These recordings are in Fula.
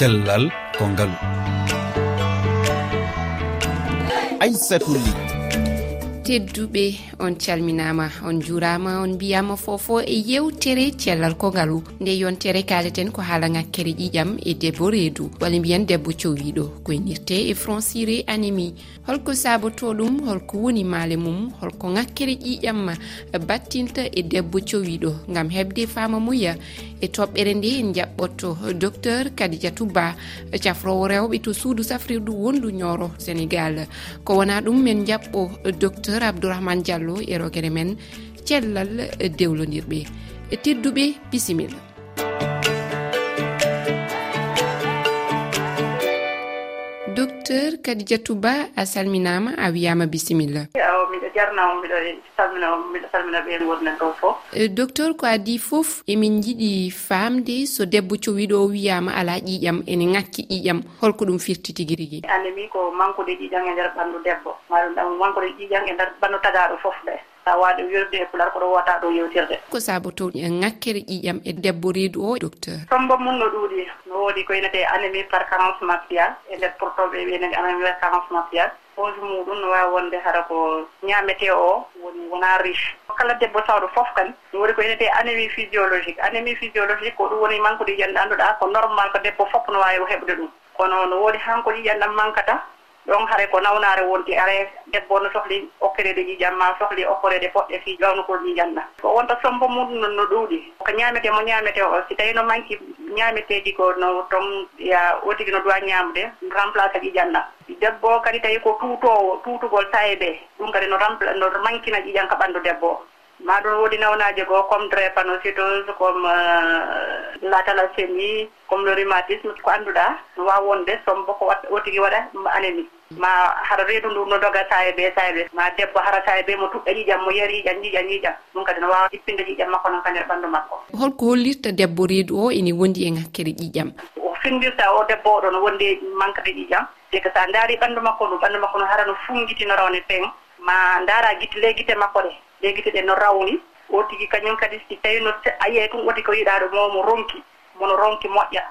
cellal ko ngalu aissatou ly. tedduɓe on calminama on jurama on mbiyama fofo e yewtere cellal kongalu nde yontere kaleten ko haala ngakkere ƴiƴam e debbo reedu. Walla mbiyan debbo cowiɗo koynirte e franciré anémie holko sabotoɗum holko woni maale mum holko ngakkere ƴiƴam battinta e debbo cowiɗo gam hebde fama muya e toɓɓere nde en jaɓɓotto. Docteur kadidiatou ba cafrowo rewɓe to suudu safrirdu wondu ñoro sénégal. Ko wona ɗum min jaɓɓo docteur docteur abdourahmane diallo e rogere men cellal dewlodirɓe. Tedduɓe bisimilla. docteur kadi diatouba a salminama a wiyama bisimilla. Awo miɗo jarnamo miɗo salmina miɗo salmina ɓen wonnan ɗo fof euh, docteur ko adi fof emin jiiɗi famde so debbo cowiɗo o wiyama ala ƴiƴam ene ŋakki ƴiƴam holko ɗum firti tigui rigui anndemi ko mankude ƴiƴam e nder ɓandu debbo. Maɗum ɗam mankude ƴiƴam e nder ɓandu tagaɗo fof ɗe sa waɗi ɗum e pular koɗo wota ɗo yewtirde. Ko saabu to ŋakkere ƴiƴam e debbo reedu o docteur? Tombo mum no ɗuuɗi. No woodi ko yinete anémie par carence martial e nder portoɓe wiyenede anémie par carence martial. Pose muɗum no wawi wonde hara ko ñamete o woni wona riche. Kala debbo sawɗo fof kadi no woodi ko yinete anémie physiologique. Anémie physiologique ko ɗum woni manque de yiyande annduɗa ko normal ko debbo fof no wawi heɓde ɗum. Kono no woodi hanko yiyandam manque ata ɗon haare ko nawnare wonti are debbo no sohli okkerede ƴiƴam ma sohli okkorede poɗɗe fi gawnugol ƴiƴam ɗam ko wonta sombo mum non no ɗuuɗi. Ko ñaamete mo ñaamete o si tawi no manki ñaameteeɗi ko no ton ya o tigi no duwa ñaamde remplace ƴiƴam ɗam debbo kadi tawi ko tuutowo tuutugol taye ɓe ɗum kadi no rempla no mankina ƴiƴam ka ɓanndu debbo. ma ɗon woodi nawnaji goo comme drépanocytose comme euh, latalasémie comme le rhumatisme ko annduɗa no waw wonde sombo ko o tigi waɗa anémie. Ma hara reedu ndu no doga saye ɓe saye ɓe ma debbo hara saye ɓe mo tuɓɓa ƴiƴam mo yari ƴiƴam ƴiƴam ƴiƴam ɗum kadi no wawa ippinde ƴiƴam makko noon ka nder ɓanndu makko. Holko hollirta debbo reedu o ene wondi e hakkere ƴiƴam o findirta o debbo oɗo no wondi manque de ƴiƴam te que sa daari ɓanndu makko ndu ɓanndu makko no hara no fungitinoro rawne feeŋ. Ma ndaara gitte le gite makko ɗe. leggite ɗe no rawni o tigi kañum kadi si tawi no a yiyay ɗum oti ko yiɗa ɗo momo ronki mono ronki moƴƴa.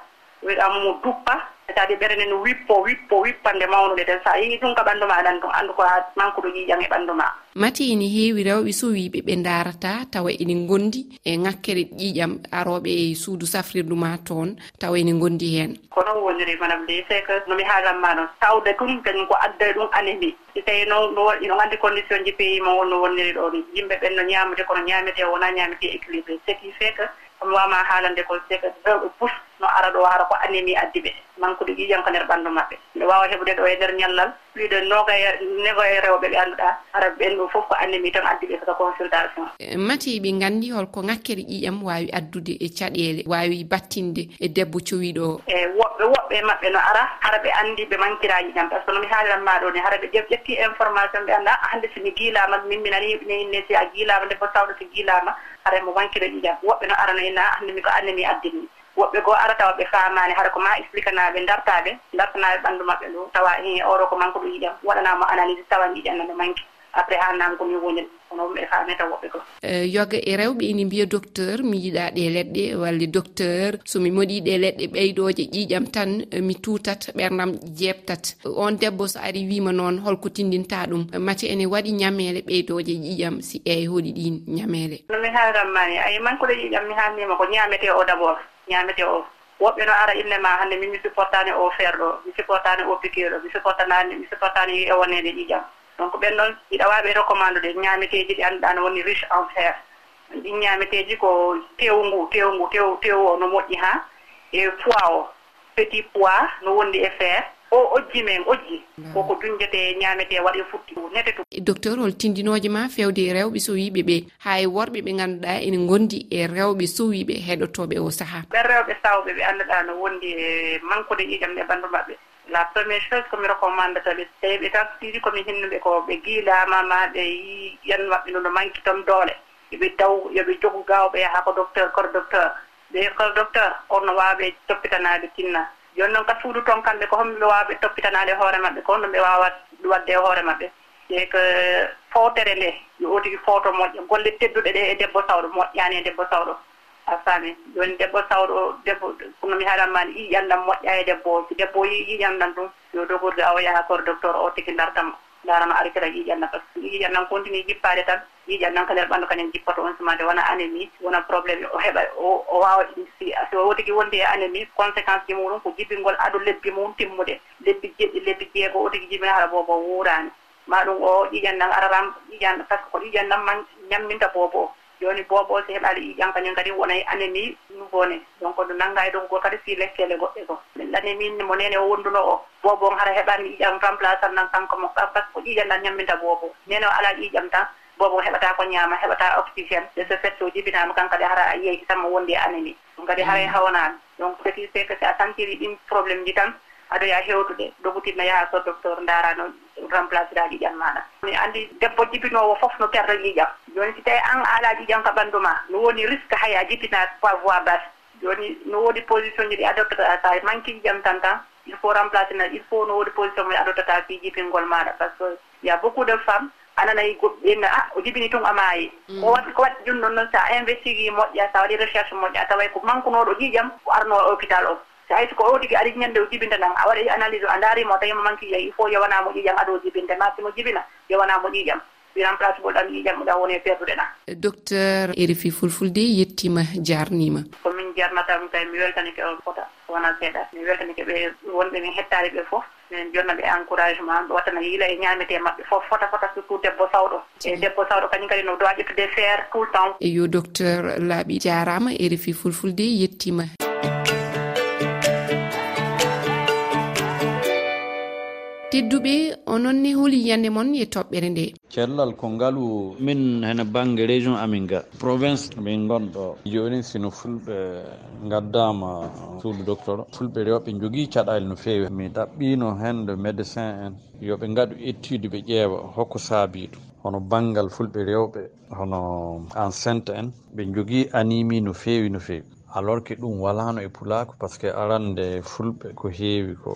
Wiɗamo mo duppa c'est à dire ɓerene no wippo wippo wippande mawnude nden. So a yehi ɗum ka ɓanndu ma aɗan ɗum anndu ko manque ɗo yiƴam e ɓanndu ma. Mati ene heewi rewɓe sowiiɓe ɓe darata tawa ene gondi e ŋakkere ƴiƴam aroɓe e suudu safrirdu ma toon tawa ene gondi heen. Ko noon woniri madame de c'est que nomi haalanma noon. Tawde ɗum kañum ko adda ɗum anémi si tawi noon no ino anndi condition ji pays ma wonno wonniri ɗo ni yimɓe ɓen no ñaamude kono ñaamete wona ñaamete équilibré ce qui fait que omi waama haalande ko c'est que rewɓe pus no ara ɗo ara ko anémie addi ɓe. Manque de ƴiƴam ko nder ɓanndu maɓɓe. Ɓe wawa heɓude ɗo e nder ñallal ɓiɗo nogoye negoye rewɓe ɓe annduɗa ara ɓen ɗo fof ko anémie tan addi ɓe koto consultation. E, Mati ɓe nganndi holko ŋakkere ƴiƴam wawi addude e caɗele wawi battinde e debbo cowiɗo o e woɓɓe woɓɓe maɓɓe no ara hara ɓe anndi ɓe manquira ƴiƴam par ce que nomi haaliranma ɗo ni hara ɓe ƴetti information ɓe annda hannde somi guilama min minani ne si a guilama nde fo tawɗo so guilama ara mo wankiro ƴiƴam woɓɓe no ara no ina hannde mi ko annemi addinmi woɓɓe goo ara tawa ɓe faamani hara ko ma explique explikanaɓe dartaɓe dartanaɓe ɓanndu maɓɓe ɗo tawa hi oɗo ko manque ɗo yiɗam waɗanama analyse tawa jiɗanno nde manque après ha nanko min woni kono ɓe fameta woɓɓe ko e, yoga e rewɓe ene mbiya docteur mi yiɗa ɗe leɗɗe walla docteur somi moɗi ɗe leɗɗe ɓeydoje ƴiƴam tan e, mi tutat ɓernam jebtat on debbo so ari wima noon holko tindinta ɗum. Mate ene waɗi ñamele ɓeydoje ƴiƴam si eyi hoɗi ɗin ñamele no mi ayi manque ɗo ƴiƴam mi haalnima ko ñamete o d' abord ñamete o. Woɓɓe no ara ille ma hannde min mi supportani o feere ɗo mi supportani o piqure ɗo mi supportanani mi supportani e wonnede ƴiƴam donc ɓen noon recommande recommandude ñameteji ɗi annduɗa no woni riche en fer. Ɗin ñameteji ko tewu ngu tewu ngu tew tewu o no moƴƴi ha e poids o petit pois no wondi e feere o ojji men ojji koko duñjete ñamete waɗe futti nete to. Docteur hol tindinoje ma fewde e rewɓe sowiɓe ɓe ha e worɓe ɓe ganduɗa ene gondi e rewɓe sowiɓe heɗotoɓe o saaha ɓen rewɓe sawɓe ɓe annduɗa no wondi e manquude ƴiƴam ɗe ɓanndu maɓɓe. La premiére chose komi recommande taɓe tawi ɓe tan tansitiri komi hinnuɓe ko ɓe giilama ma ɓe yi ƴen maɓɓe no no manqui toon doole. Yoɓe daw yoɓe jogu gawɓe yaha ko docteur kor docteur. Ɓe kor docteur onno wawaɓe toppitanaɓe tinna. joni noon ka suudu toon kamɓe ko homɓe wawɓe toppitanade hoore maɓɓe ko honɗum ɓe wawa wadde e hoore maɓɓe. E ko eh, fowtere nde yo o fowto moƴƴa golle tedduɗe ɗe e debbo sawɗo moƴƴani e debbo sawɗo a faami joni debbo sawɗo debbo kono mi haalanmani yiƴan moƴƴa e debbo o si debbo yiƴan ɗam ɗum yo dogorde awo yaha kor docteur o tigi dartamo darano artira par ce que nan continue jippade tan ƴiƴan ka nder ɓanndu kañum jippoto on sumade wona anémie wona probléme o heɓa o wawa so wo tigi wondi e anémie conséquence ji muɗum ko jibbingol aɗo lebbi mum timmuɗe lebbi jeɗɗi lebbi jeego o tigi jibina hara bobo wuurani ma ɗum o ƴiƴan araram ƴiƴan par ce que ko ƴiƴan nan man ñamminta bobo o. joni boobo so heɓali ƴiƴan kañum kadi wonay e anémie nouveau-né donc no nannga e doggol kadi si lekkele goɗɗe ko. Anémie mo nene o wonduno o. Boobon hara heɓani ƴiƴam remplaçant nan kanko mo. Par ce que ko ƴiƴam tan ñamminta boobo nene o ala ƴiƴam tan boobo heɓata ko ñaama heɓata oxygéne de ce fait o jibinama kan kadi hara a yeyi tan mo wondi e anémie. Ɗum kadi haray mm. hawanani donc ce qui fait que si a sentiri ɗin probléme ji tan aɗoya heewtuɗe dogutinno yaha so docteur ndaara remplace ɗa ƴiƴam maɗa. Mi andi debbo jibinowo fof no perda ƴiƴam joni si tawi an ala ƴiƴam ka ɓanndu ma no woni risque hay a jibina par voie basse jooni no woodi position ji ɗi adoptata sa manque ƴiƴam tan tan il faut remplacer na il faut no woodi position mo adoptata fi jibingol maɗa par ce que y a beaucoup de femmes ananayi goɓɓinna a ah, o jibini tun a maayi. Mm. Ko wat ko waɗi ɗum noon noon so a investigui moƴƴa sa waɗi recherche moƴƴa a taway ko manquenoɗo ƴiƴam ko arno hôpital o. so hayso ko o tigi ari ñande o jibinta nan a waɗa analyse o a ndaarimo tawima manki yeyi il faut yewanamo ƴiƴam aɗo jibinde. Ma simo jibina yewanamo ƴiƴam wiran remplace ɓol ɗam ƴiƴam ɗa woni e perduɗe ɗan docteur erifi fulfulde yettima jarnima. Komin jarnata kay mi weltanike on fota wona seeɗa. Mi weltanike ɓe wonɓe min hettari ɓe foof min jonna ɓe encouragement ɓe wattana yiila e ñamete mabɓe fof fota fota surtout debbo sawɗo. E debbo sawɗo kañum kadi no doit ƴettude faire tout le temps. E yo docteur laaɓi jarama erifi fulfulde yettima tedduɓe ononne holi yiyande moon e toɓɓere nde. Cellal konngalu min hene bange région amin ga province min gonɗo. Joni sino fulɓe gaddama suudu docteur fulɓe rewɓe jogui caɗali no fewi mi ɗaɓɓino hende médecin en. Yooɓe gaɗu étude ɓe ƴeewa hokko saabi ɗum hono bangal fulɓe rewɓe hono enceinte en. Ɓe jogui animi no fewi no fewi alors que ɗum walano e pulako par ce que arande fulɓe ko heewi ko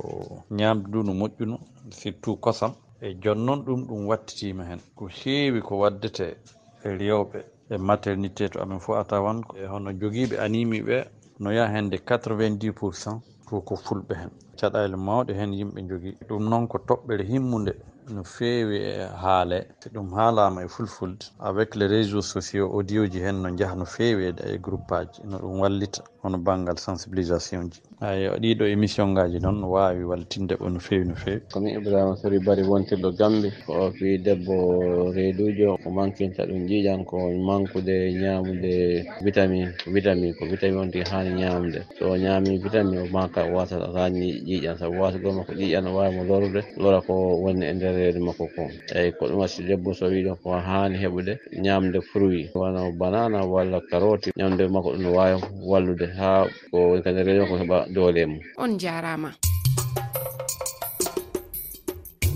ñamde ndu no moƴƴuno surtout kosam. E jonnon ɗum ɗum wattitima hen. Ko heewi ko waddete e rewɓe e maternité to amin fof a tawan e hono joguiɓe animi ɓe no yaha hende 90 pour cent to ko fulɓe hen. Caɗale mawɗe hen yimɓe jogui ɗum noon ko toɓɓere himmude no feewi e haale te ɗum haalama e fulfulde. Avec les réseaux sociaux audio ji hen no jaaha no feewi e groupe aji no ɗum wallita hono banggal sensibilisation ji. Ay ɗiɗo émission ngaji noon no wawi waltinde ɓo no feewi no feewi. Komin ibrahima sori bari wontirɗo gambi ko fi debbo reedujo ko mankinta ɗum jiiƴan ko mankude ñamude vitamine vitamine ko vitamine on tigi hani ñamde so ñami vitamine o maka wasata tan ƴiiƴan saabu wasugol ko ƴiiƴan no wawi mo lorude lora ko woni e nder reedu makko ko. Eyyi ko ɗum wasi debbo so wi ɗon ko hani heɓude ñamde fruit. Wona banana walla carotte ñamde makko ɗum no wawi wallude ha ko woni kadi reedu ko heɓa doole mum. On jarama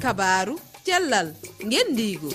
kabaru cellal guendigo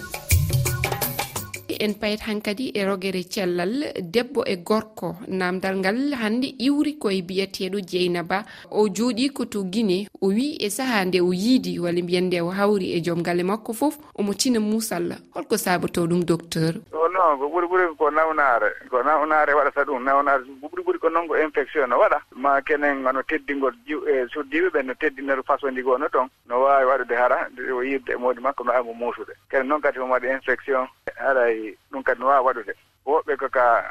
en payit hankadi e rogere cellal debbo e gorko. Namdal ngal hande iwri koye biyeteɗo dieynaba. O jooɗi ko to guine o wi e saaha nde o yiidi walla mbiyen nde o hawri e joom galle makko foof omo tina muusal holko sabato ɗum docteur. O non ko ɓuri ɓuri ko nawnaare ko nawnaare waɗata ɗum nawnaare ko ɓuri ɓuri ko noon ko infection no waɗa. Ma kenen ano teddingol e suddiɓe ɓe no teddinero façon ndi goo no toon no waawi waɗude hara o yirde e moodi makko no waawi mo muusude. Kene noon kadi omo waɗi infection haɗay ɗum kadi no waawi waɗude. woɓɓe koka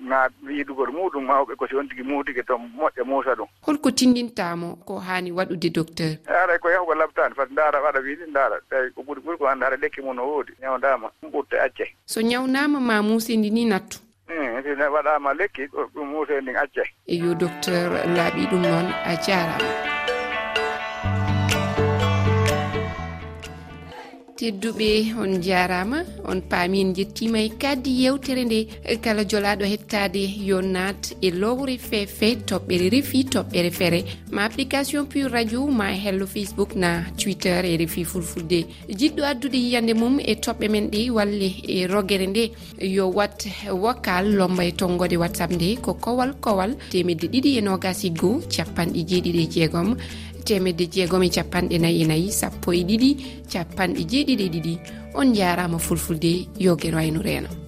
na yiɗugol muɗum mawɓe ko si on tigi muutike to moƴƴa muusa ɗum. Holko tindintamo ko haani waɗude docteur? Aray ko yahugo labtani fati ndaara waɗa wiiɗi ndaara. Tawi ko ɓuri ɓuri ko annda haɗa lekki mum no woodi ñawdama ɗum ɓurte acce. So ñawnama ma muusidi ni nattu? Si waɗama lekki ɗum muusedi ndin acce. Eyo docteur laaɓi ɗum noon a jarama tedduɓe on jarama on paami en jettima e kaddi yewtere nde. Kala jolaɗo hettade yo nat e lowre fefe toɓɓere refi toɓɓere feere ma application pure radio ma hello facebook na twitter e refi fulfulde. Jiɗɗo addude yiyande mum e toɓɓe men ɗe walle e rogere nde. Yo wat wokal lomba e tonggode whatsapp nde ko kowal kowal temedde ɗiɗi e nogasi e goho capanɗe jeeɗiɗi e jeegom. temedde jeegom e capanɗe nayi e nayi sappo e ɗiɗi capanɗe jeeɗiɗi e ɗiɗi. On jarama fulfulde yo gueno wayno reena